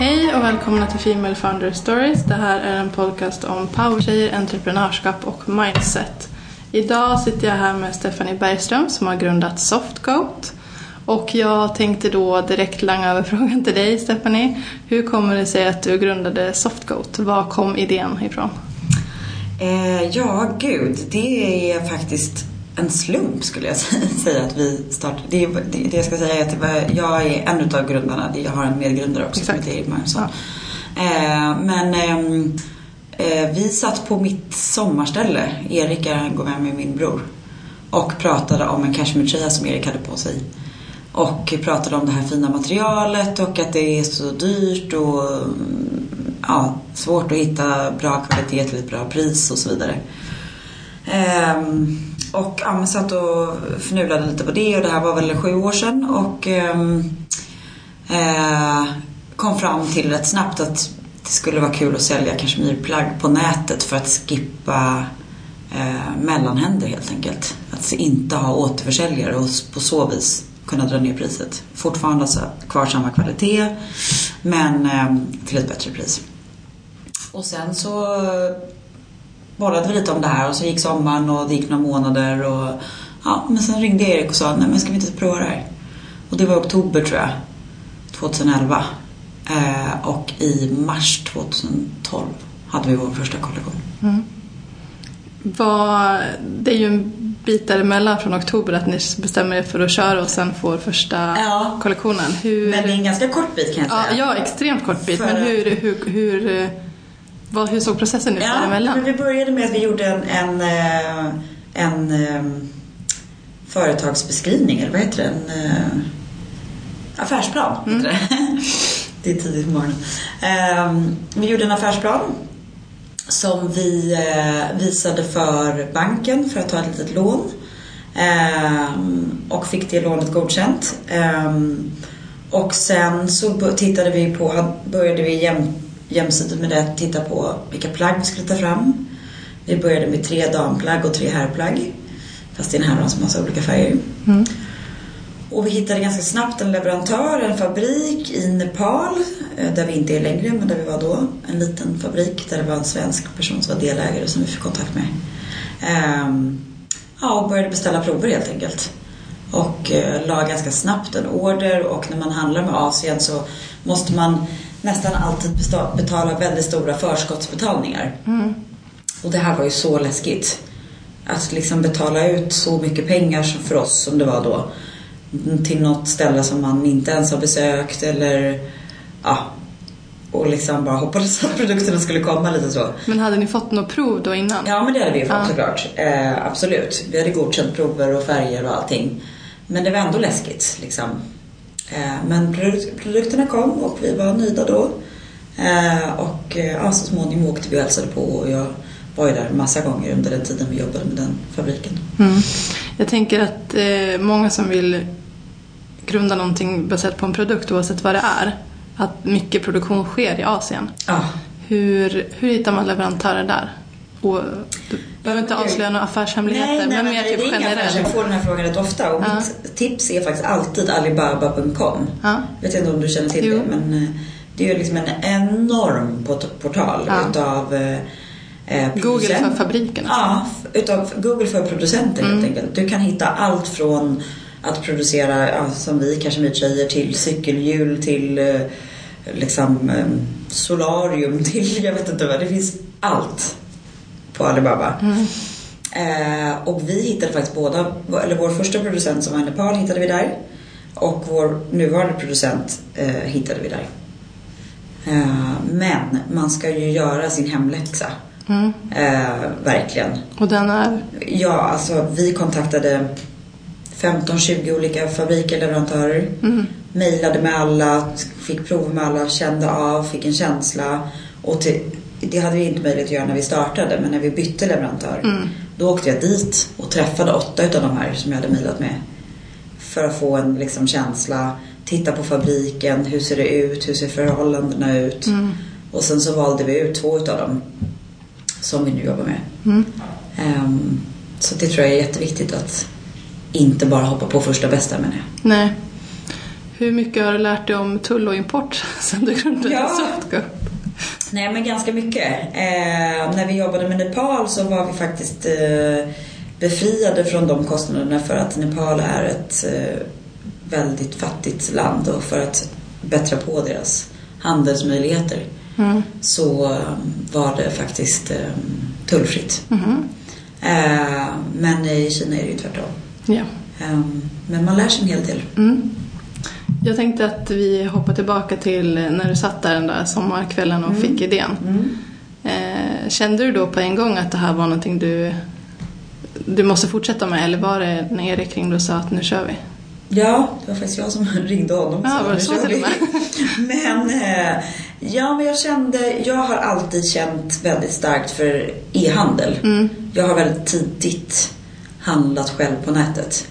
Hej och välkomna till Female Founder Stories. Det här är en podcast om powertjejer, entreprenörskap och mindset. Idag sitter jag här med Stephanie Bergström som har grundat Softgoat. Och jag tänkte då direkt langa över frågan till dig Stephanie. Hur kommer det sig att du grundade Softgoat? Var kom idén ifrån? Eh, ja, gud. Det är faktiskt en slump skulle jag säga att vi startade. Det, det, det jag ska säga är att jag är en av grundarna. Jag har en medgrundare också Exakt. som heter Erik Magnusson. Ja. Eh, men ehm, eh, vi satt på mitt sommarställe. Erik går med med min bror. Och pratade om en cashmere-tröja som Erik hade på sig. Och pratade om det här fina materialet och att det är så dyrt och ja, svårt att hitta bra kvalitet till ett bra pris och så vidare. Um, och ja, satt och fnulade lite på det och det här var väl sju år sedan och ehm, eh, kom fram till rätt snabbt att det skulle vara kul att sälja kashmirplagg på nätet för att skippa eh, mellanhänder helt enkelt. Att inte ha återförsäljare och på så vis kunna dra ner priset. Fortfarande alltså kvar samma kvalitet men eh, till ett bättre pris. Och sen så bollade vi lite om det här och så gick sommaren och det gick några månader och ja, men sen ringde Erik och sa, nej men ska vi inte prova det här? Och det var oktober tror jag, 2011. Eh, och i mars 2012 hade vi vår första kollektion. Mm. Var, det är ju en bit däremellan från oktober att ni bestämmer er för att köra och sen får första ja, kollektionen. Hur... Men det är en ganska kort bit kan jag säga. Ja, ja extremt kort bit. För... Men hur, hur, hur vad, hur såg processen ut ja, däremellan? Men vi började med att vi gjorde en, en, eh, en, en um, företagsbeskrivning, eller vad heter det? En uh, affärsplan, mm. det. det är tidigt på morgonen. Um, vi gjorde en affärsplan som vi visade för banken för att ta ett litet lån. Um, och fick det lånet godkänt. Um, och sen så tittade vi på, började vi jämt jämsides med det titta på vilka plagg vi skulle ta fram. Vi började med tre damplagg och tre herrplagg. Fast är en herrans massa olika färger. Mm. Och vi hittade ganska snabbt en leverantör, en fabrik i Nepal. Eh, där vi inte är längre, men där vi var då. En liten fabrik där det var en svensk person som var delägare som vi fick kontakt med. Um, ja, och började beställa prover helt enkelt. Och uh, la ganska snabbt en order och när man handlar med Asien så måste man nästan alltid betala väldigt stora förskottsbetalningar. Mm. Och det här var ju så läskigt. Att liksom betala ut så mycket pengar för oss som det var då. Till något ställe som man inte ens har besökt eller ja. Och liksom bara hoppades att produkterna skulle komma lite så. Men hade ni fått något prov då innan? Ja men det hade vi fått ja. såklart. Eh, absolut. Vi hade godkänt prover och färger och allting. Men det var ändå läskigt liksom. Eh, men produkterna kom och vi var nöjda då. Eh, och eh, ja, så småningom åkte vi och hälsade på och jag var ju där massa gånger under den tiden vi jobbade med den fabriken. Mm. Jag tänker att många som vill grunda någonting baserat på en produkt oavsett vad det är, att mycket produktion sker i Asien. Ah. Hur, hur hittar man leverantörer där? Och behöver inte avslöja några affärshemligheter, nej, nej, men mer typ generellt. Jag får den här frågan rätt ofta och ja. mitt tips är faktiskt alltid alibaba.com. Ja. Jag vet inte om du känner till jo. det, men eh, det är ju liksom en enorm portal ja. utav eh, eh Google för fabrikerna. Ja, utav Google för producenter mm. helt enkelt. Du kan hitta allt från att producera, ja, som vi kashmirtjejer, till cykelhjul, till eh, liksom eh, solarium, till jag vet inte vad. Det finns allt på Alibaba. Mm. Eh, och vi hittade faktiskt båda, eller vår första producent som var i Nepal hittade vi där. Och vår nuvarande producent eh, hittade vi där. Eh, men man ska ju göra sin hemläxa. Mm. Eh, verkligen. Och den är? Ja, alltså vi kontaktade 15-20 olika fabriker, leverantörer. Mm. Mailade med alla, fick prova med alla, kände av, fick en känsla. Och till, det hade vi inte möjlighet att göra när vi startade, men när vi bytte leverantör. Mm. Då åkte jag dit och träffade åtta utav de här som jag hade mejlat med. För att få en liksom, känsla, titta på fabriken, hur ser det ut, hur ser förhållandena ut. Mm. Och sen så valde vi ut två utav dem som vi nu jobbar med. Mm. Um, så det tror jag är jätteviktigt att inte bara hoppa på första bästa menar jag. Nej. Hur mycket har du lärt dig om tull och import sen du grundade Ja. Softgo? Nej, men ganska mycket. Eh, när vi jobbade med Nepal så var vi faktiskt eh, befriade från de kostnaderna för att Nepal är ett eh, väldigt fattigt land och för att bättra på deras handelsmöjligheter Mm. så eh, var det faktiskt eh, tullfritt. Eh, men i Kina är det ju tvärtom. Ja. Men man lär sig en hel del. Mm. Jag tänkte att vi hoppar tillbaka till när du satt där den där sommarkvällen och fick idén. Eh, kände du då på en gång att det här var någonting du, du måste fortsätta med eller var det när Erik ringde och sa att nu kör vi? Ja, det var faktiskt jag som ringde honom. Ja, var det så till. Men, eh, ja, men jag kände, jag har alltid känt väldigt starkt för e-handel. Mm. Jag har väldigt tidigt handlat själv på nätet.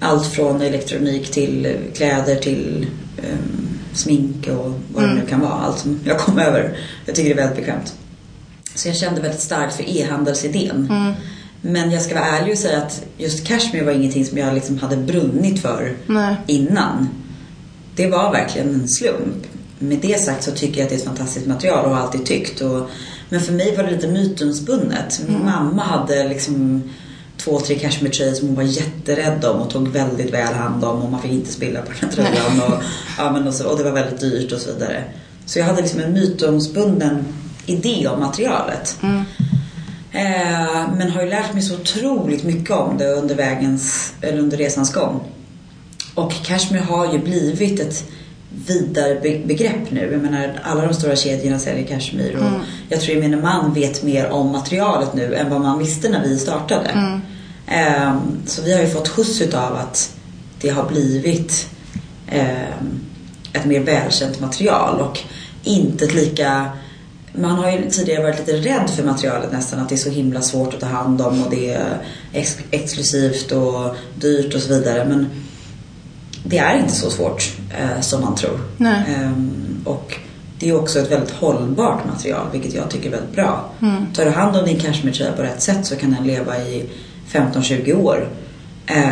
Allt från elektronik till kläder till ehm, smink och vad det Mm. nu kan vara. Allt som jag kom över. Jag tycker det är väldigt bekvämt. Så jag kände väldigt starkt för e-handelsidén. Mm. Men jag ska vara ärlig och säga att just cashmere var ingenting som jag liksom hade brunnit för Nej. innan. Det var verkligen en slump. Med det sagt så tycker jag att det är ett fantastiskt material och har alltid tyckt. Och, men för mig var det lite mytomspunnet. Min mamma hade liksom två, tre cashmere-tröjor som hon var jätterädd om och tog väldigt väl hand om och man fick inte spilla på den här tröjan. Och, ja, men och, så, och det var väldigt dyrt och så vidare. Så jag hade liksom en mytomspunnen idé om materialet. Mm. Eh, men har ju lärt mig så otroligt mycket om det under vägens, eller under resans gång. Och cashmere har ju blivit ett vidare be- begrepp nu. Jag menar, alla de stora kedjorna säljer cashmere och Mm. jag tror gemene man vet mer om materialet nu än vad man visste när vi startade. Mm. Ehm, så vi har ju fått skjuts utav att det har blivit ehm, ett mer välkänt material och inte lika man har ju tidigare varit lite rädd för materialet nästan, att det är så himla svårt att ta hand om och det är ex- exklusivt och dyrt och så vidare. Men det är inte så svårt eh, som man tror. Nej. Ehm, och det är också ett väldigt hållbart material, vilket jag tycker är väldigt bra. Mm. Tar du hand om din cashmere-tröja på rätt sätt så kan den leva i 15-20 år. Eh,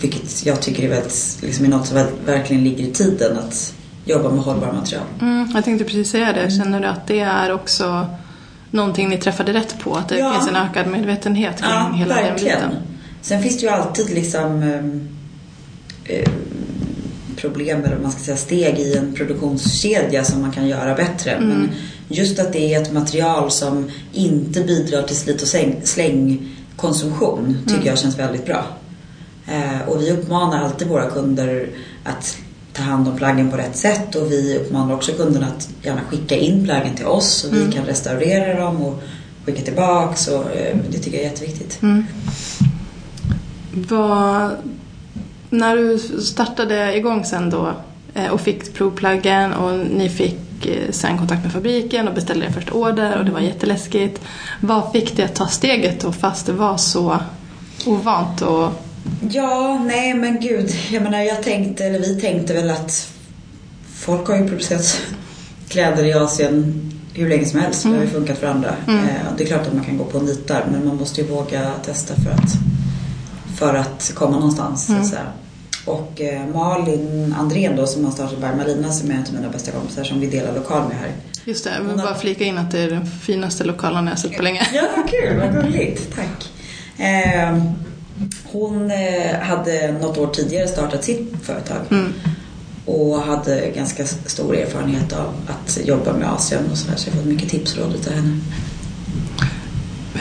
vilket jag tycker är, väldigt, liksom är något som verkligen ligger i tiden att jobba med hållbara material. Mm. Jag tänkte precis säga det. Känner du att det är också någonting ni träffade rätt på? Att det Ja. finns en ökad medvetenhet kring Ja, hela den verkligen. biten? Sen finns det ju alltid liksom ehm, eh, problem, eller man ska säga, steg i en produktionskedja som man kan göra bättre. Mm. Men just att det är ett material som inte bidrar till slit och säng- slängkonsumtion tycker Mm. jag känns väldigt bra. Eh, och vi uppmanar alltid våra kunder att ta hand om plaggen på rätt sätt och vi uppmanar också kunderna att gärna skicka in plaggen till oss så vi Mm. kan restaurera dem och skicka tillbaks och eh, det tycker jag är jätteviktigt. Mm. Vad, när du startade igång sen då eh, och fick provplaggen och ni fick eh, sen kontakt med fabriken och beställde er första order och det var jätteläskigt. Vad fick det att ta steget då fast det var så ovant och Ja, nej men gud. Jag menar jag tänkte, eller vi tänkte väl att folk har ju producerat kläder i Asien hur länge som helst. Det har ju funkat för andra. Mm. Eh, Det är klart att man kan gå på nitar men man måste ju våga testa för att, för att komma någonstans. Så Mm. att säga. Och eh, Malin Andrén då som har startat Bermalina som är en av mina bästa kompisar som vi delar lokal med här. just det, jag Hon vill har- bara flika in att det är den finaste lokalen jag sett på länge. Ja, kul. Vad gulligt. Tack. Eh, hon eh, hade något år tidigare startat sitt företag Mm. och hade ganska stor erfarenhet av att jobba med Asien och sådär så jag har fått mycket tips och råd utav henne.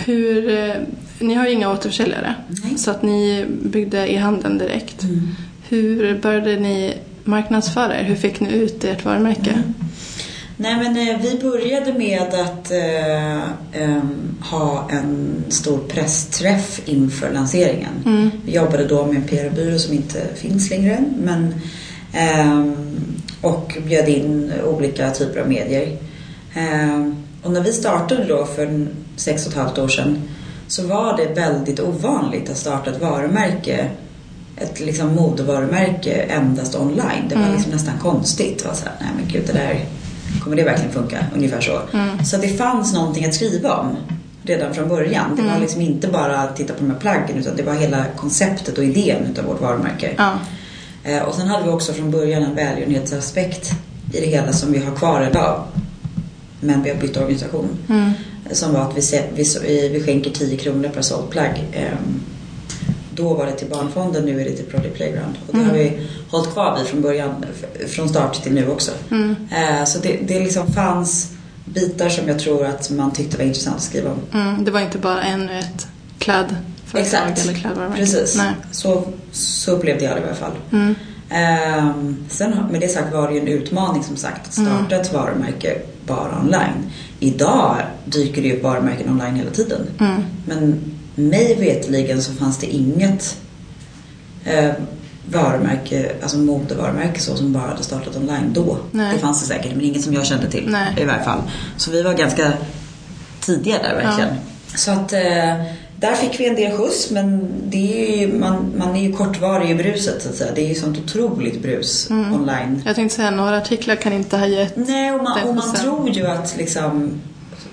Hur, eh, ni har ju inga återförsäljare Nej. så att ni byggde e-handeln direkt. Mm. Hur började ni marknadsföra er? Hur fick ni ut ert varumärke? Mm. Nej men eh, vi började med att eh, em, ha en stor pressträff inför lanseringen. Mm. Vi jobbade då med en PR-byrå som inte finns längre. Men, ehm, och bjöd in olika typer av medier. Och när vi startade då för sex och ett halvt år sedan så var det väldigt ovanligt att starta ett varumärke, ett liksom modevarumärke endast online. Det var Mm. liksom nästan konstigt. Det var så här, nej men gud det där, kommer det verkligen funka? Ungefär så. Mm. Så det fanns någonting att skriva om redan från början. Det var Mm. liksom inte bara att titta på de här plaggen utan det var hela konceptet och idén utav vårt varumärke. Ja. Eh, och sen hade vi också från början en välgörenhetsaspekt i det hela som vi har kvar idag. Men vi har bytt organisation. Mm. Som var att vi, vi, vi, vi skänker 10 kronor per sålt plagg. Då var det till Barnfonden, nu är det till Project Playground. Och det har vi hållit kvar vid från början, från start till nu också. Mm. Eh, Så det, det liksom fanns bitar som jag tror att man tyckte var intressant att skriva om. Mm. Det var inte bara ännu ett klädföretag eller klädvarumärke. Precis. Nej. Så, så upplevde jag det i alla fall. Mm. Ehm, sen med det sagt var det ju en utmaning som sagt att Mm. starta ett varumärke bara online. Idag dyker det ju upp varumärken online hela tiden. Mm. Men mig vetligen så fanns det inget eh, varumärke, alltså modevarumärke så som bara hade startat online då. Nej. Det fanns det säkert men inget som jag kände till Nej. i varje fall. Så vi var ganska tidiga där verkligen. Så att eh, där fick vi en del skjuts men det är ju, man, man är ju kortvarig i bruset så att säga. Det är ju sånt otroligt brus Mm. online. Jag tänkte säga några artiklar kan inte ha gett Nej, och man, och man tror ju att liksom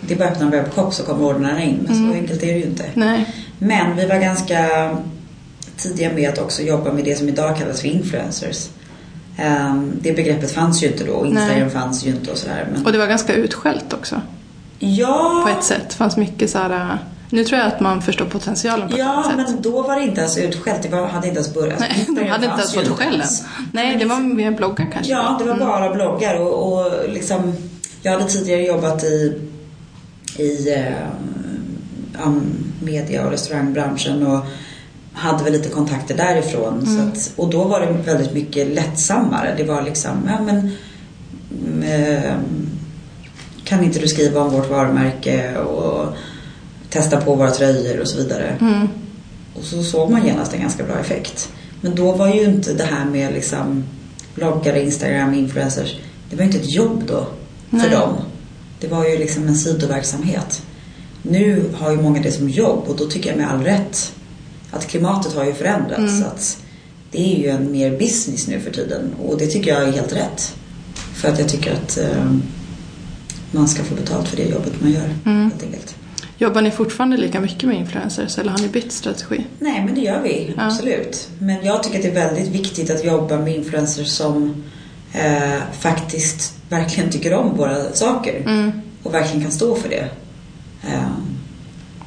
det är bara att öppna en webbshop så kommer ordrarna in. Men Mm. så enkelt är det ju inte. Nej. Men vi var ganska tidiga med att också jobba med det som idag kallas för influencers. Ehm, det begreppet fanns ju inte då. Instagram Nej. fanns ju inte och sådär. Men Och det var ganska utskällt också. ja, På ett sätt. Det fanns mycket så här... Nu tror jag att man förstår potentialen på ett ja, annat sätt. men då var det inte ens utskällt. Det var, hade inte ens börjat. Nej, de hade inte ens fått skäll än. ens. Nej, det var mer bloggar kanske. Ja, det var Mm. bara bloggar och, och liksom Jag hade tidigare jobbat i, i eh, media och restaurangbranschen och hade väl lite kontakter därifrån. Så att, och då var det väldigt mycket lättsammare. Det var liksom, ja men mm, eh, kan inte du skriva om vårt varumärke och testa på våra tröjor och så vidare. Mm. Och så såg man genast en ganska bra effekt. Men då var ju inte det här med liksom bloggare, Instagram, influencers. Det var ju inte ett jobb då för Nej. dem. Det var ju liksom en sidoverksamhet. Nu har ju många det som jobb och då tycker jag med all rätt att klimatet har ju förändrats. Mm. Att det är ju en mer business nu för tiden och det tycker jag är helt rätt. För att jag tycker att eh, man ska få betalt för det jobbet man gör Mm. helt enkelt. Jobbar ni fortfarande lika mycket med influencers eller har ni bytt strategi? Nej, men det gör vi. Ja. Absolut. Men jag tycker att det är väldigt viktigt att jobba med influencers som eh, faktiskt verkligen tycker om våra saker. Mm. Och verkligen kan stå för det. Eh,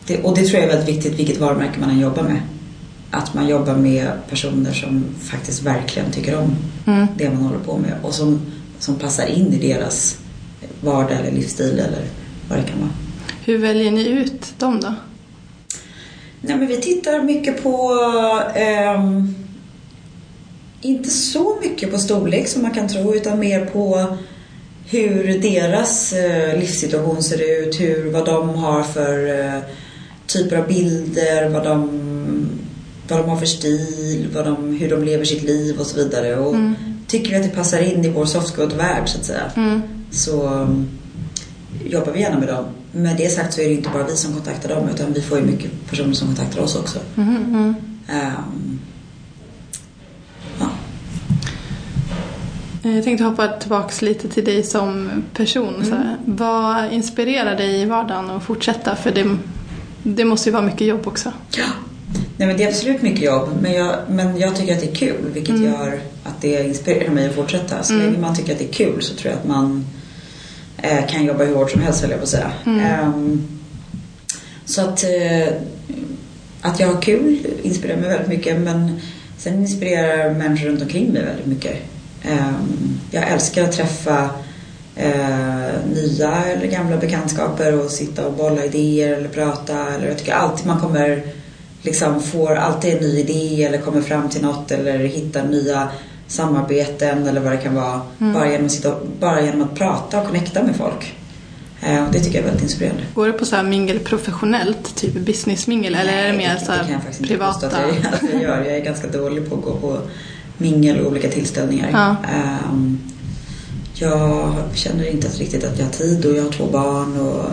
det. Och det tror jag är väldigt viktigt vilket varumärke man än jobbar med. Att man jobbar med personer som faktiskt verkligen tycker om Mm. det man håller på med. Och som, som passar in i deras vardag eller livsstil eller vad det kan vara. Hur väljer ni ut dem då? Nej, men vi tittar mycket på... ehm, inte så mycket på storlek som man kan tro, utan mer på hur deras eh, livssituation ser ut, hur, vad de har för eh, typer av bilder, vad de, vad de har för stil, vad de, hur de lever sitt liv och så vidare. Och Mm. Tycker vi att det passar in i vår softcode-värld, så att säga, Mm. så um, jobbar vi gärna med dem. Med det sagt så är det inte bara vi som kontaktar dem utan vi får ju mycket personer som kontaktar oss också. Mm. Mm. Ehm, ja. Eh, Jag tänkte hoppa tillbaks lite till dig som person. Så här. Vad inspirerar dig i vardagen att fortsätta? För det, det måste ju vara mycket jobb också. ja. Nej men det är absolut mycket jobb men jag, men jag tycker att det är kul vilket gör att det inspirerar mig att fortsätta. Så Mm. länge man tycker att det är kul så tror jag att man eh, kan jobba hur hårt som helst höll jag på att säga. Mm. Ehm, så att, eh, att jag har kul inspirerar mig väldigt mycket men sen inspirerar människor runt omkring mig väldigt mycket. Ehm, jag älskar att träffa eh, nya eller gamla bekantskaper och sitta och bolla idéer eller prata. Eller jag tycker alltid man kommer liksom får alltid en ny idé eller kommer fram till något eller hittar nya samarbeten eller vad det kan vara. Bara, genom att sitta, bara genom att prata och connecta med folk. Eh, och det tycker jag är väldigt inspirerande. Går det på så här mingel professionellt, typ businessmingel? Eller är det mer så det kan här jag faktiskt inte privata? Att jag, att jag gör. Jag är ganska dålig på att gå på mingel och olika tillställningar. Ja. Ehm, jag känner inte riktigt att jag har tid och jag har två barn och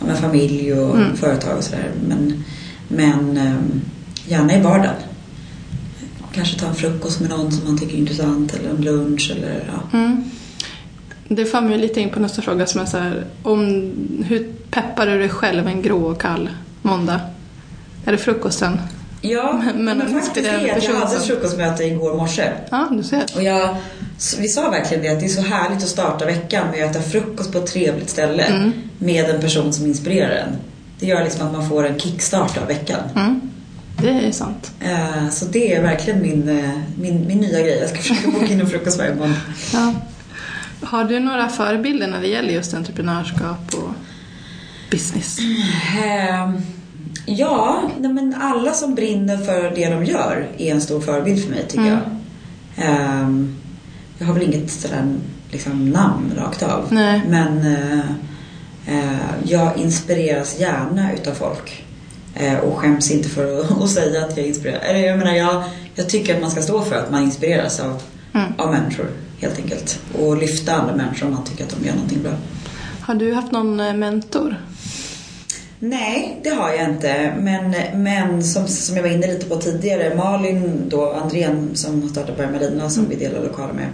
ja, men familj och Mm. företag och sådär. Men, men ehm, gärna i vardagen. Kanske ta en frukost med någon som man tycker är intressant eller en lunch eller ja. Mm. Det för mig lite in på nästa fråga som är så här, om, hur peppar du dig själv en grå och kall måndag? Är det frukosten? Ja, Men- men en faktiskt inspirerande det. att Jag hade ett frukostmöte igår morse. Ja, du ser. Och jag, vi sa verkligen det att det är så härligt att starta veckan med att äta frukost på ett trevligt ställe Mm. med en person som inspirerar en. Det gör liksom att man får en kickstart av veckan. Mm. Det är sant. Eh, Så det är verkligen min, eh, min, min nya grej. Jag ska försöka boka in en frukost varje morgon. Ja. Har du några förebilder när det gäller just entreprenörskap och business? Eh, Ja, men alla som brinner för det de gör är en stor förebild för mig tycker Mm. jag. Ehm, Jag har väl inget sådär liksom, namn rakt av. Nej. Men eh, eh, jag inspireras gärna utav folk. Eh, och skäms inte för att, att säga att jag inspirerar. Eller jag menar, jag, jag tycker att man ska stå för att man inspireras av, Mm. av människor helt enkelt. Och lyfta andra människor om man tycker att de gör någonting bra. Har du haft någon mentor? Nej, det har jag inte. Men, men som, som jag var inne lite på tidigare, Malin då, Andrén som har startat Bermalina som vi delar lokaler med,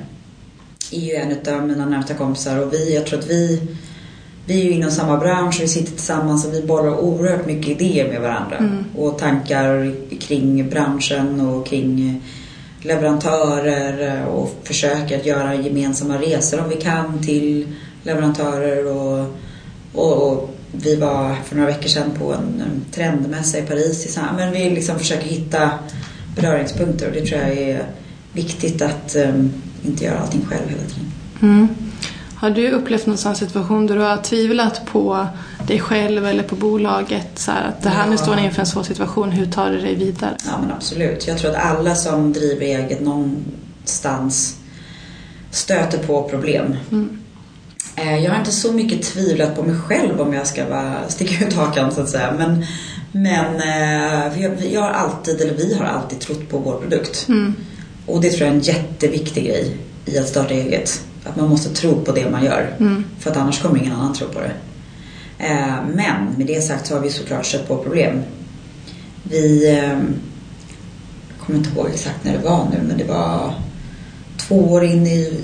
är ju en av mina närmsta kompisar och vi, jag tror att vi, vi är ju inom samma bransch och vi sitter tillsammans och vi bollar oerhört mycket idéer med varandra. Mm. Och tankar kring branschen och kring leverantörer och försöker att göra gemensamma resor om vi kan till leverantörer och, och, och vi var för några veckor sedan på en trendmässa i Paris. Men vi liksom försöker hitta beröringspunkter och det tror jag är viktigt att em, inte göra allting själv hela tiden. Mm. Har du upplevt någon sån situation där du har tvivlat på dig själv eller på bolaget? Så här, att det här, nu Ja. står ni inför en svår situation, hur tar du dig vidare? Ja men absolut. Jag tror att alla som driver eget någonstans stöter på problem. Mm. Eh, Jag har inte så mycket tvivlat på mig själv om jag ska bara sticka ut hakan så att säga. Men, men eh, vi, har- alltid, eller vi har alltid trott på vår produkt. Mm. Och det tror jag är en jätteviktig grej i att starta eget. Att man måste tro på det man gör. Mm. För att annars kommer ingen annan tro på det. Eh, Men med det sagt så har vi såklart stött på problem. Vi, jag kommer inte ihåg exakt när det var nu, men det var två år in i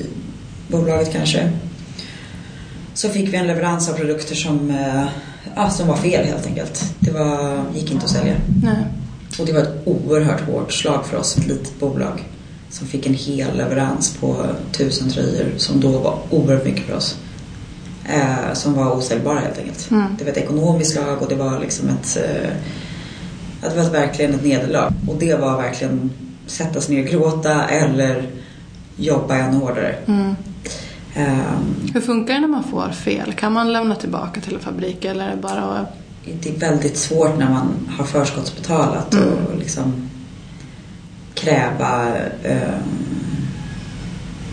bolaget kanske. Så fick vi en leverans av produkter som, eh, ja, som var fel helt enkelt. Det var, gick inte att sälja. Nej. Och det var ett oerhört hårt slag för oss ett litet bolag. Som fick en hel leverans på tusen tröjor som då var oerhört mycket för oss. Eh, som var osäljbara helt enkelt. Mm. Det var ett ekonomiskt slag och det var liksom ett... Eh, det var verkligen ett nederlag. Och det var verkligen sätta sig ner och gråta eller jobba ännu hårdare. Mm. Ehm, Hur funkar det när man får fel? Kan man lämna tillbaka till en fabrik eller är det bara det är väldigt svårt när man har förskottsbetalat Mm. och liksom kräva eh,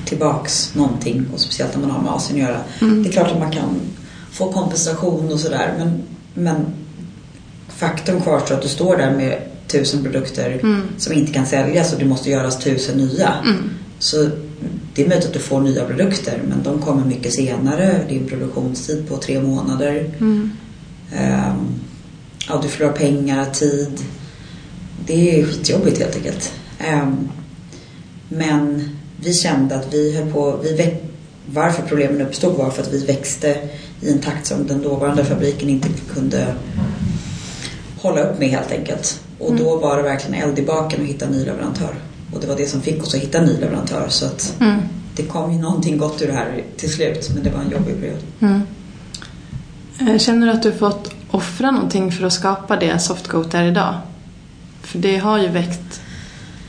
tillbaks någonting och speciellt när man har med Asien att göra. Mm. Det är klart att man kan få kompensation och sådär men, men faktum kvarstår att du står där med tusen produkter Mm. som inte kan säljas och det måste göras tusen nya. Mm. Så det är möjligt att du får nya produkter men de kommer mycket senare. Det är en produktionstid på tre månader. Mm. Ehm, ja, du förlorar pengar, tid. Det är skitjobbigt helt enkelt. Ehm, men vi kände att vi höll på, vi varför problemen uppstod var för att vi växte i en takt som den dåvarande fabriken inte kunde hålla upp med helt enkelt. Och då var det verkligen eld i baken att hitta en ny leverantör. Och det var det som fick oss att hitta en ny leverantör. Så att Mm. det kom ju någonting gott ur det här till slut. Men det var en jobbig period. Mm. Eh, Känner du att du fått offra någonting för att skapa det Softgoat är idag? För det har ju väckt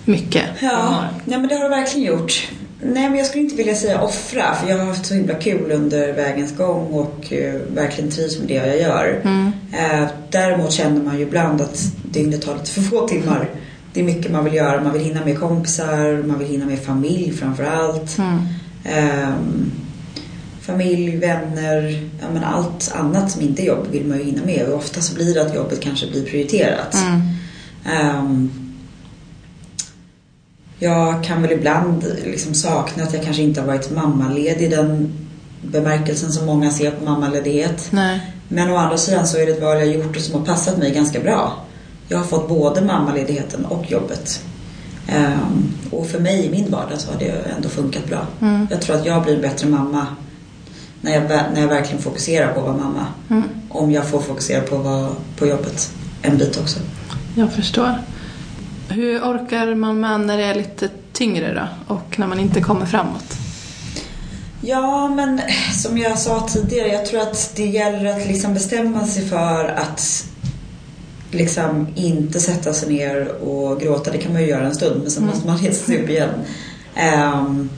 mycket. Ja, nej men det har det verkligen gjort. Nej men jag skulle inte vilja säga offra för jag har haft så himla kul under vägens gång och eh, verkligen trivs med det jag gör. Mm. Eh, däremot känner man ju ibland att dygnet har lite för få timmar. Det är mycket man vill göra. Man vill hinna med kompisar, man vill hinna med familj framför allt. Mm. Ehm, familj, vänner, ja, men allt annat som inte är jobb vill man ju hinna med. Och ofta så blir det att jobbet kanske blir prioriterat. Mm. Ehm, jag kan väl ibland liksom sakna att jag kanske inte har varit mammaledig i den bemärkelsen som många ser på mammaledighet. Nej. Men å andra sidan så är det ett val jag gjort och som har passat mig ganska bra. Jag har fått både mammaledigheten och jobbet. Ehm, och för mig i min vardag så har det ändå funkat bra. Mm. Jag tror att jag blir en bättre mamma när jag, när jag verkligen fokuserar på att vara mamma. Mm. Om jag får fokusera på, vad, på jobbet en bit också. Jag förstår. Hur orkar man med när det är lite tyngre då? Och när man inte kommer framåt? Ja, men som jag sa tidigare, jag tror att det gäller att liksom bestämma sig för att liksom inte sätta sig ner och gråta. Det kan man ju göra en stund, men sen Mm. måste man resa sig upp igen. Ehm,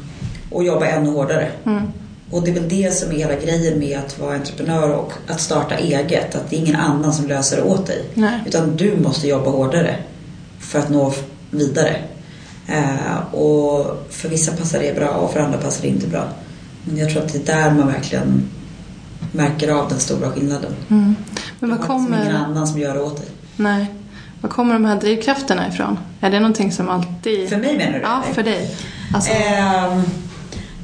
och jobba ännu hårdare. Mm. Och det är väl det som är hela grejen med att vara entreprenör och att starta eget. Att det är ingen annan som löser det åt dig. Nej. Utan du måste jobba hårdare för att nå vidare. Eh, och för vissa passar det bra och för andra passar det inte bra. Men jag tror att det är där man verkligen märker av den stora skillnaden. Mm. Men vad har liksom ingen kommer... annan som gör det åt dig. Nej. Var kommer de här drivkrafterna ifrån? Är det någonting som alltid... För mig menar du? Ja, eller? för dig. Alltså, Ehm,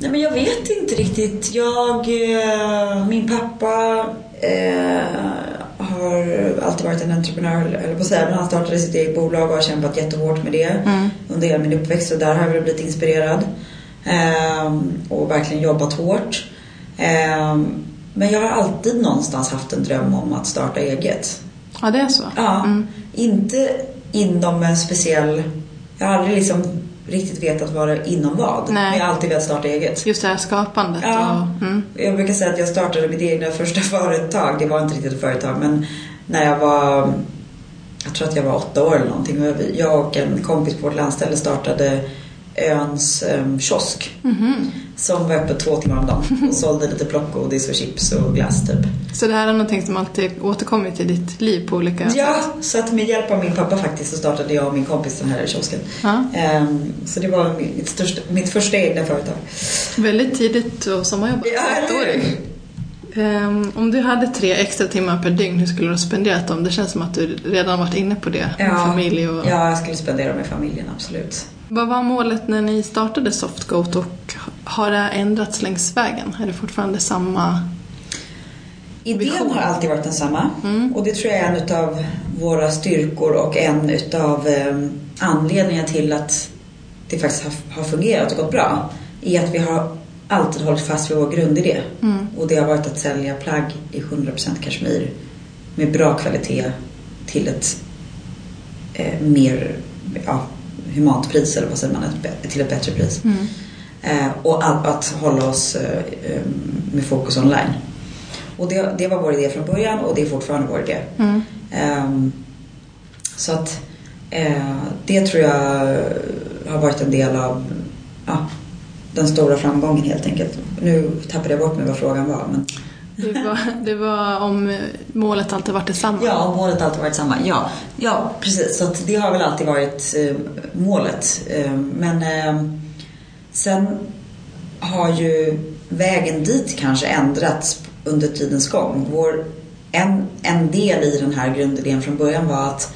nej men jag vet inte riktigt. Jag, eh, min pappa eh, har alltid varit en entreprenör, eller på att säga, men han startade sitt eget bolag och har kämpat jättehårt med det Mm. under hela min uppväxt. Och där har jag väl blivit inspirerad. Ehm, och verkligen jobbat hårt. Ehm, men jag har alltid någonstans haft en dröm om att starta eget. Ja, det är så? Ja, Mm. inte inom en speciell... Jag har aldrig liksom riktigt vetat vad det inom vad. Nej. Men jag har alltid velat starta eget. Just det här skapandet Ja. och... Mm. Jag brukar säga att jag startade mitt egna första företag. Det var inte riktigt ett företag men när jag var... Jag tror att jag var åtta år eller någonting. Jag och en kompis på vårt landställe startade Öns um, kiosk. Mhm. Som var öppet två timmar om dagen. Och sålde lite plockgodis och chips och glass typ. Så det här är någonting som alltid återkommit i ditt liv på olika Ja, sätt? så att med hjälp av min pappa faktiskt så startade jag och min kompis den här kiosken. Ja. Ehm, så det var mitt, största, mitt första egna företag. Väldigt tidigt och sommarjobbat. Ja, eller. Ehm, om du hade tre extra timmar per dygn, hur skulle du ha spenderat dem? Det känns som att du redan varit inne på det. med familj och... ja, jag skulle spendera med familjen, absolut. Vad var målet när ni startade Softgoat och har det ändrats längs vägen? Är det fortfarande samma? Idén Vision. har alltid varit densamma Mm. och det tror jag är en utav våra styrkor och en utav eh, anledningarna till att det faktiskt har, har fungerat och gått bra. Är att vi har alltid hållit fast vid vår grundidé. Mm. Och det har varit att sälja plagg i 100% kashmir med bra kvalitet till ett eh, mer ja, humant pris eller vad säger man, ett, till ett bättre pris. Mm. Eh, och all, att hålla oss eh, eh, med fokus online. Och det, det var vår idé från början och det är fortfarande vår idé. Mm. Ehm, så att eh, det tror jag har varit en del av ja, den stora framgången helt enkelt. Nu tappade jag bort mig vad frågan var. Men... Det, var, det var om målet alltid varit detsamma? Ja, och målet alltid varit samma. Ja, ja precis. Så det har väl alltid varit eh, målet. Eh, men eh, sen har ju vägen dit kanske ändrats under tidens gång. Vår, en, en del i den här grundidén från början var att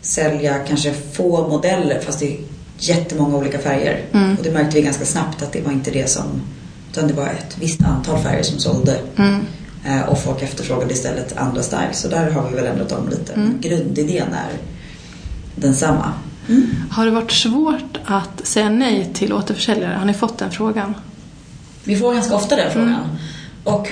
sälja kanske få modeller fast i jättemånga olika färger. Mm. Och det märkte vi ganska snabbt att det var inte det som utan det var ett visst antal färger som sålde. Mm. Eh, Och folk efterfrågade istället andra styles. Så där har vi väl ändrat om lite. Mm. Grundidén är densamma. Har det varit svårt att säga nej till återförsäljare? Har ni fått den frågan? Vi får ganska ofta den frågan. Och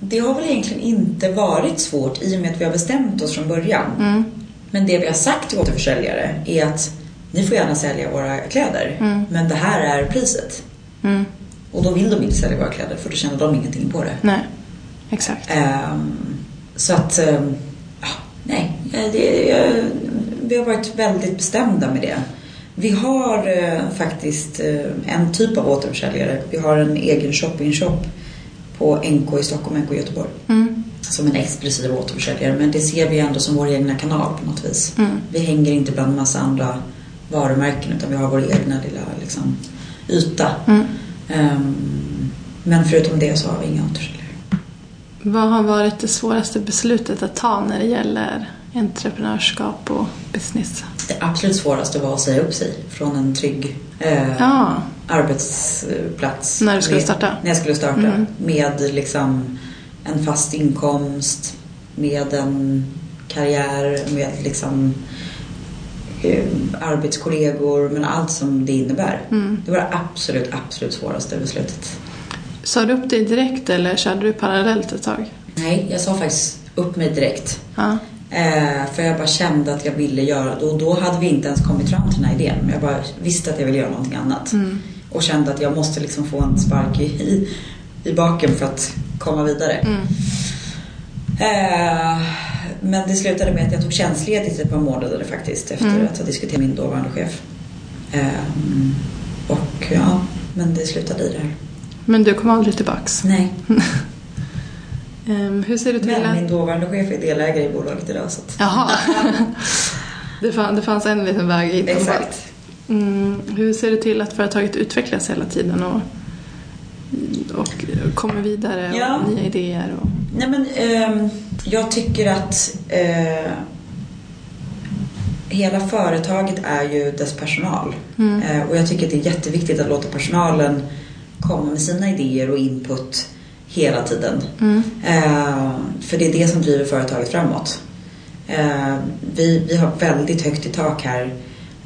det har väl egentligen inte varit svårt i och med att vi har bestämt oss från början. Mm. Men det vi har sagt till återförsäljare är att ni får gärna sälja våra kläder. Mm. Men det här är priset. Och då vill de inte sälja våra kläder för då tjänar de ingenting på det. Nej, exakt. Ehm, så att, ehm, ja, nej, eh, det, eh, vi har varit väldigt bestämda med det. Vi har eh, faktiskt eh, en typ av återförsäljare. Vi har en egen shopping-shop på NK i Stockholm, NK i Göteborg. Mm. Som en exklusiv återförsäljare. Men det ser vi ändå som vår egna kanal på något vis. Mm. Vi hänger inte bland massa andra varumärken utan vi har vår egna lilla liksom, yta. Mm. Ehm, men förutom det så har vi inga återförsäljare. Vad har varit det svåraste beslutet att ta när det gäller entreprenörskap och business? Det absolut svåraste var att säga upp sig från en trygg eh, Ja, arbetsplats. När du skulle med, starta? När jag skulle starta. Mm. Med liksom en fast inkomst, med en karriär, med liksom eh, arbetskollegor, men allt som det innebär. Mm. Det var det absolut, absolut svåraste beslutet. Sa du upp dig direkt eller körde du parallellt ett tag? Nej, jag sa faktiskt upp mig direkt. Ja. Eh, för jag bara kände att jag ville göra det och då hade vi inte ens kommit fram till den här idén. Men jag bara visste att jag ville göra någonting annat. Mm. Och kände att jag måste liksom få en spark i, i, i baken för att komma vidare. Mm. Eh, men det slutade med att jag tog tjänstledigt ett par månader faktiskt efter Mm. att ha diskuterat med min dåvarande chef. Eh, och ja, men det slutade i det här. Men du kom aldrig tillbaks. Nej, Ehm, hur ser du till men att... min dåvarande chef är delägare i bolaget idag. Så att... Jaha. det, fann, det fanns en liten väg in. Exakt. Mm, hur ser du till att företaget utvecklas hela tiden och, och kommer vidare och Ja. nya idéer? Och, Nej men ehm, jag tycker att eh, hela företaget är ju dess personal. Mm. Eh, och jag tycker att det är jätteviktigt att låta personalen komma med sina idéer och input hela tiden. mm, Eh, för det är det som driver företaget framåt. Eh, vi, vi har väldigt högt i tak här.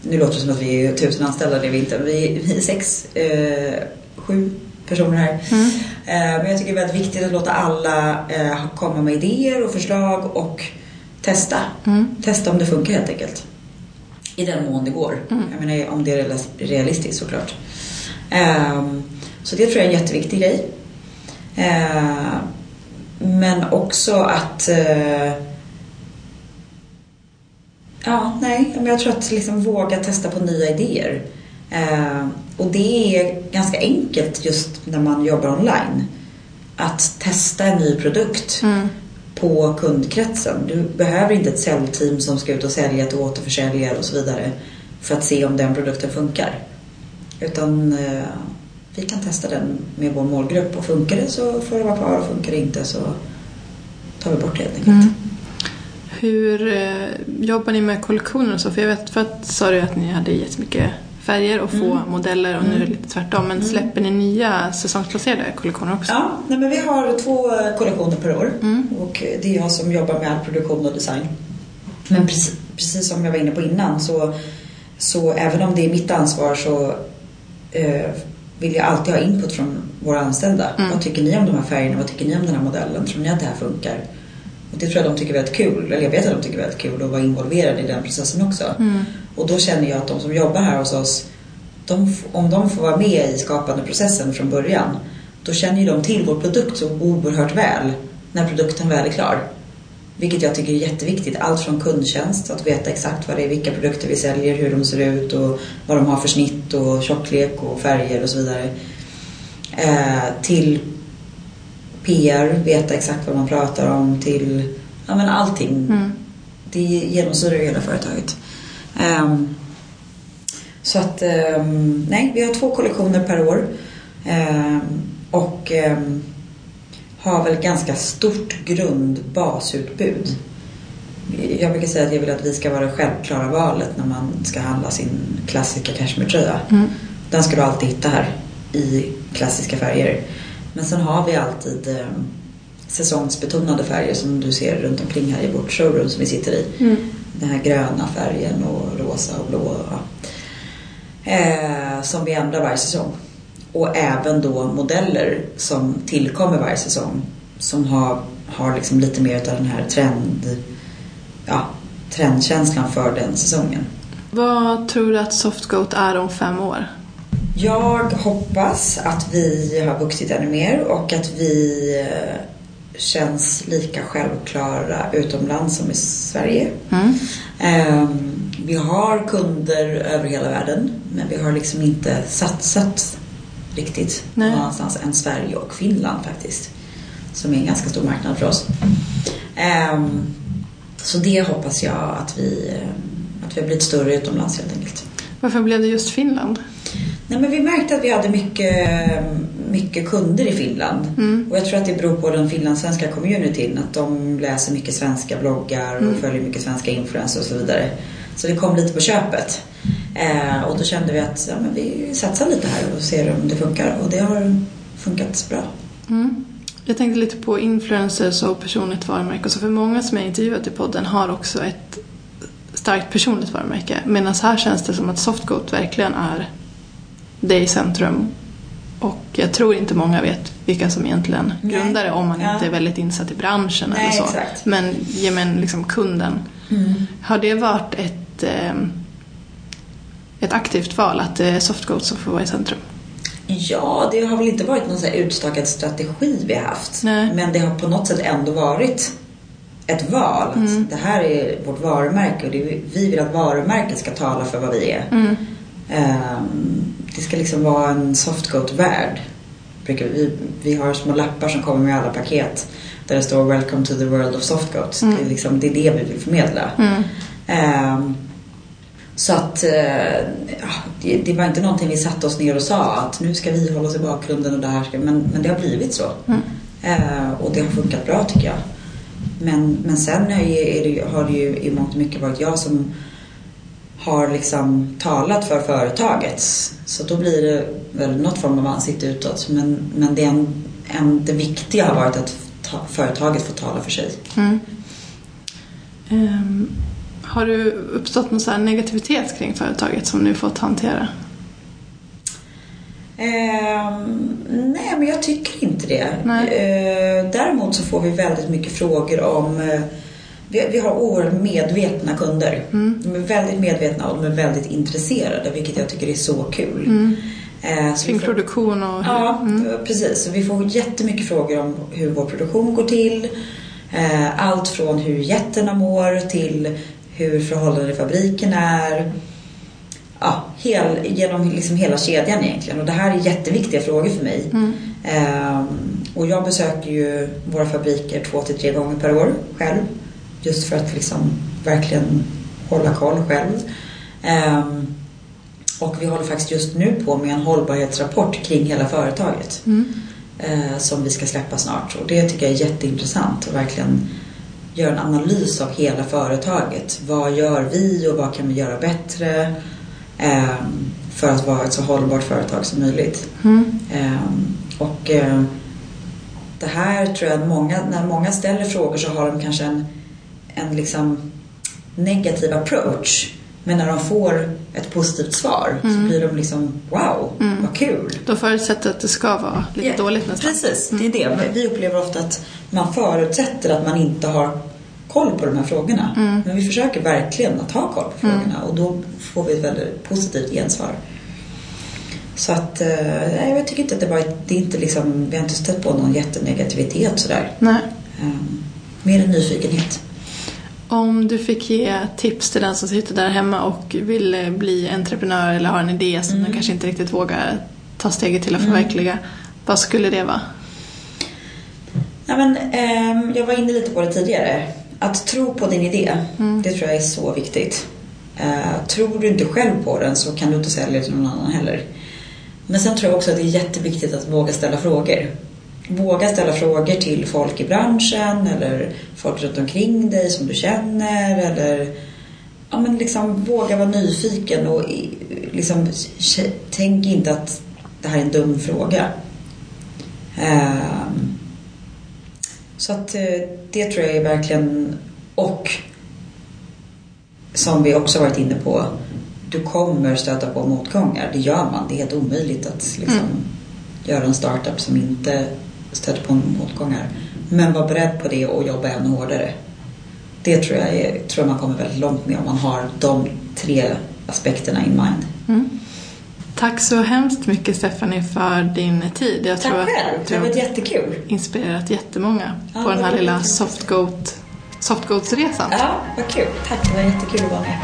Nu låter det som att vi är tusen anställda, det är vi inte. Vi, vi är sex, eh, sju personer här. mm, Eh, men jag tycker det är väldigt viktigt att låta alla eh, komma med idéer och förslag och testa. mm, Testa om det funkar helt enkelt. I den mån det går. Mm. Jag menar om det är realis- realistiskt såklart. Ehm, så det tror jag är en jätteviktig grej. Ehm, men också att eh, Ja, nej, men jag tror att liksom våga testa på nya idéer. Ehm, och det är ganska enkelt just när man jobbar online. Att testa en ny produkt mm, på kundkretsen. Du behöver inte ett säljteam som ska ut och sälja till återförsäljare och så vidare för att se om den produkten funkar. Utan eh, vi kan testa den med vår målgrupp och funkar det så får det vara kvar och funkar det inte så tar vi bort det helt enkelt. mm. Hur eh, jobbar ni med kollektioner och så? För jag vet, för att sa du att ni hade jättemycket färger och få Mm. modeller och nu är det Mm. lite tvärtom. Men Mm. släpper ni nya säsongsplacerade kollektioner också? Ja, nej men vi har två kollektioner per år Mm. och det är jag som jobbar med all produktion och design. Men precis, precis som jag var inne på innan så, så även om det är mitt ansvar så eh, vill jag alltid ha input från våra anställda. Mm. Vad tycker ni om de här färgerna? Vad tycker ni om den här modellen? Tror ni att det här funkar? Och det tror jag de tycker är väldigt kul. Eller jag vet att de tycker är väldigt kul att vara involverade i den processen också. Mm. Och då känner jag att de som jobbar här hos oss, de, om de får vara med i skapandeprocessen från början, då känner ju de till vår produkt så oerhört väl när produkten väl är klar. Vilket jag tycker är jätteviktigt. Allt från kundtjänst, att veta exakt vad det är, vilka produkter vi säljer, hur de ser ut och vad de har för snitt och tjocklek och färger och så vidare. Eh, till PR, veta exakt vad man pratar om, till ja, men allting. Mm. Det genomsyrar hela företaget. Ehm, så att, ehm, nej, vi har två kollektioner per år. Ehm, och har väl ganska stort grundbasutbud. Jag brukar säga att jag vill att vi ska vara det självklara valet när man ska handla sin klassiska cashmere-tröja. Mm. Den ska du alltid hitta här i klassiska färger. Men sen har vi alltid eh, säsongsbetonade färger som du ser runt omkring här i vårt showroom som vi sitter i. Mm. Den här gröna färgen och rosa och blå. Eh, som vi ändrar varje säsong. Och även då modeller som tillkommer varje säsong. Som har, har liksom lite mer av den här trend, ja, trendkänslan för den säsongen. Vad tror du att Softgoat är om fem år? Jag hoppas att vi har vuxit ännu mer och att vi eh, känns lika självklara utomlands som i Sverige. Mm. Ehm, Vi har kunder över hela världen men vi har liksom inte satsat riktigt Nej. någonstans än Sverige och Finland faktiskt. Som är en ganska stor marknad för oss. Ehm, Så det hoppas jag att vi, eh, att vi har blivit större utomlands helt enkelt. Varför blev det just Finland? Nej, men vi märkte att vi hade mycket, mycket kunder i Finland. Mm. Och jag tror att det beror på den finlandssvenska communityn. Att de läser mycket svenska bloggar och Mm. följer mycket svenska influencers och så vidare. Så det kom lite på köpet. Eh, och då kände vi att ja, men vi satsar lite här och ser om det funkar. Och det har funkat bra. Mm. Jag tänkte lite på influencers och personligt varumärke. och Så för många som jag intervjuat i podden har också ett starkt personligt varumärke. Medan här känns det som att Softgoat verkligen är det i centrum. Och jag tror inte många vet vilka som egentligen Nej. grundar det om man Ja. inte är väldigt insatt i branschen Nej, eller så. exakt. Men ge mig liksom kunden. Mm. Har det varit ett, eh, ett aktivt val att det är Softgoat som får vara i centrum? Ja, det har väl inte varit någon så utstakad strategi vi har haft. Nej. Men det har på något sätt ändå varit ett val. Mm. Det här är vårt varumärke och vi vill att varumärket ska tala för vad vi är. Mm. Ehm, det ska liksom vara en softgoat-värld. Vi, vi har små lappar som kommer med alla paket där det står Welcome to the world of softgoats. Mm. Det, är liksom, det är det vi vill förmedla. Mm. Ehm, så att eh, ja, det, var inte någonting vi satte oss ner och sa att nu ska vi hålla oss i bakgrunden och det här ska, men, men det har blivit så. Mm. Eh, och det har funkat bra tycker jag. Men, men sen är det, har det ju i mångt och mycket varit jag som har liksom talat för företaget. Så då blir det väl något form av ansikte utåt. Men, men det, en, en, det viktiga har varit att ta, företaget får tala för sig. Mm. Ehm, har du uppstått någon så här negativitet kring företaget som nu fått hantera? Ehm, nej, men jag tycker inte det. Ehm, däremot så får vi väldigt mycket frågor om... Eh, vi, vi har oerhört medvetna kunder. Mm. De är väldigt medvetna och de är väldigt intresserade, vilket jag tycker är så kul. Mm. Så vi Kring får- produktion och? Ja, Mm. precis. Så vi får jättemycket frågor om hur vår produktion går till. Eh, Allt från hur jätterna mår till hur förhållandena i fabriken är. Ja, hel, genom liksom hela kedjan egentligen. Och det här är jätteviktiga frågor för mig. Mm. Ehm, och jag besöker ju våra fabriker två till tre gånger per år själv. Just för att liksom verkligen hålla koll själv. Ehm, och vi håller faktiskt just nu på med en hållbarhetsrapport kring hela företaget. Mm. Eh, som vi ska släppa snart. Och det tycker jag är jätteintressant. att verkligen göra en analys av hela företaget. Vad gör vi och vad kan vi göra bättre? ehm, för att vara ett så hållbart företag som möjligt. Mm. Ehm, och eh, det här tror jag att många, när många ställer frågor så har de kanske en, en liksom negativ approach. Men när de får ett positivt svar så Mm. blir de liksom wow, Mm. vad kul. Då förutsätter att det ska vara lite Ja, dåligt nästan. Precis, det är det. Vi upplever ofta att man förutsätter att man inte har koll på de här frågorna. Mm. Men vi försöker verkligen att ha koll på Mm. frågorna och då får vi ett väldigt positivt gensvar. Så att, eh, nej, jag tycker inte att det var, det är inte liksom, vi har inte stött på någon jättenegativitet sådär. Nej. Um, mer en nyfikenhet. Om du fick ge tips till den som sitter där hemma och vill eh, bli entreprenör eller har en idé som Mm. den kanske inte riktigt vågar ta steget till att Mm. förverkliga. Vad skulle det vara? Ja, men, ehm, jag var inne lite på det tidigare. Att tro på din idé, Mm. det tror jag är så viktigt. Eh, tror du inte själv på den så kan du inte sälja till någon annan heller. Men sen tror jag också att det är jätteviktigt att våga ställa frågor. Våga ställa frågor till folk i branschen eller folk runt omkring dig som du känner eller ja, men liksom våga vara nyfiken och i- liksom, tänk inte att det här är en dum fråga. Ehm, så att eh, det tror jag är verkligen och som vi också varit inne på du kommer stöta på motgångar. Det gör man. Det är helt omöjligt att liksom, Mm. göra en startup som inte stöter på motgångar. Men var beredd på det och jobba ännu hårdare. Det tror jag, är, tror man kommer väldigt långt med om man har de tre aspekterna in mind. Mm. Tack så hemskt mycket Stephanie för din tid. Jag tror Tack att själv. Det har varit jättekul. inspirerat jättemånga Ja, på den här lilla. Softgoat, Softgoats-resan. Ja, vad kul. Tack, det var jättekul att vara med.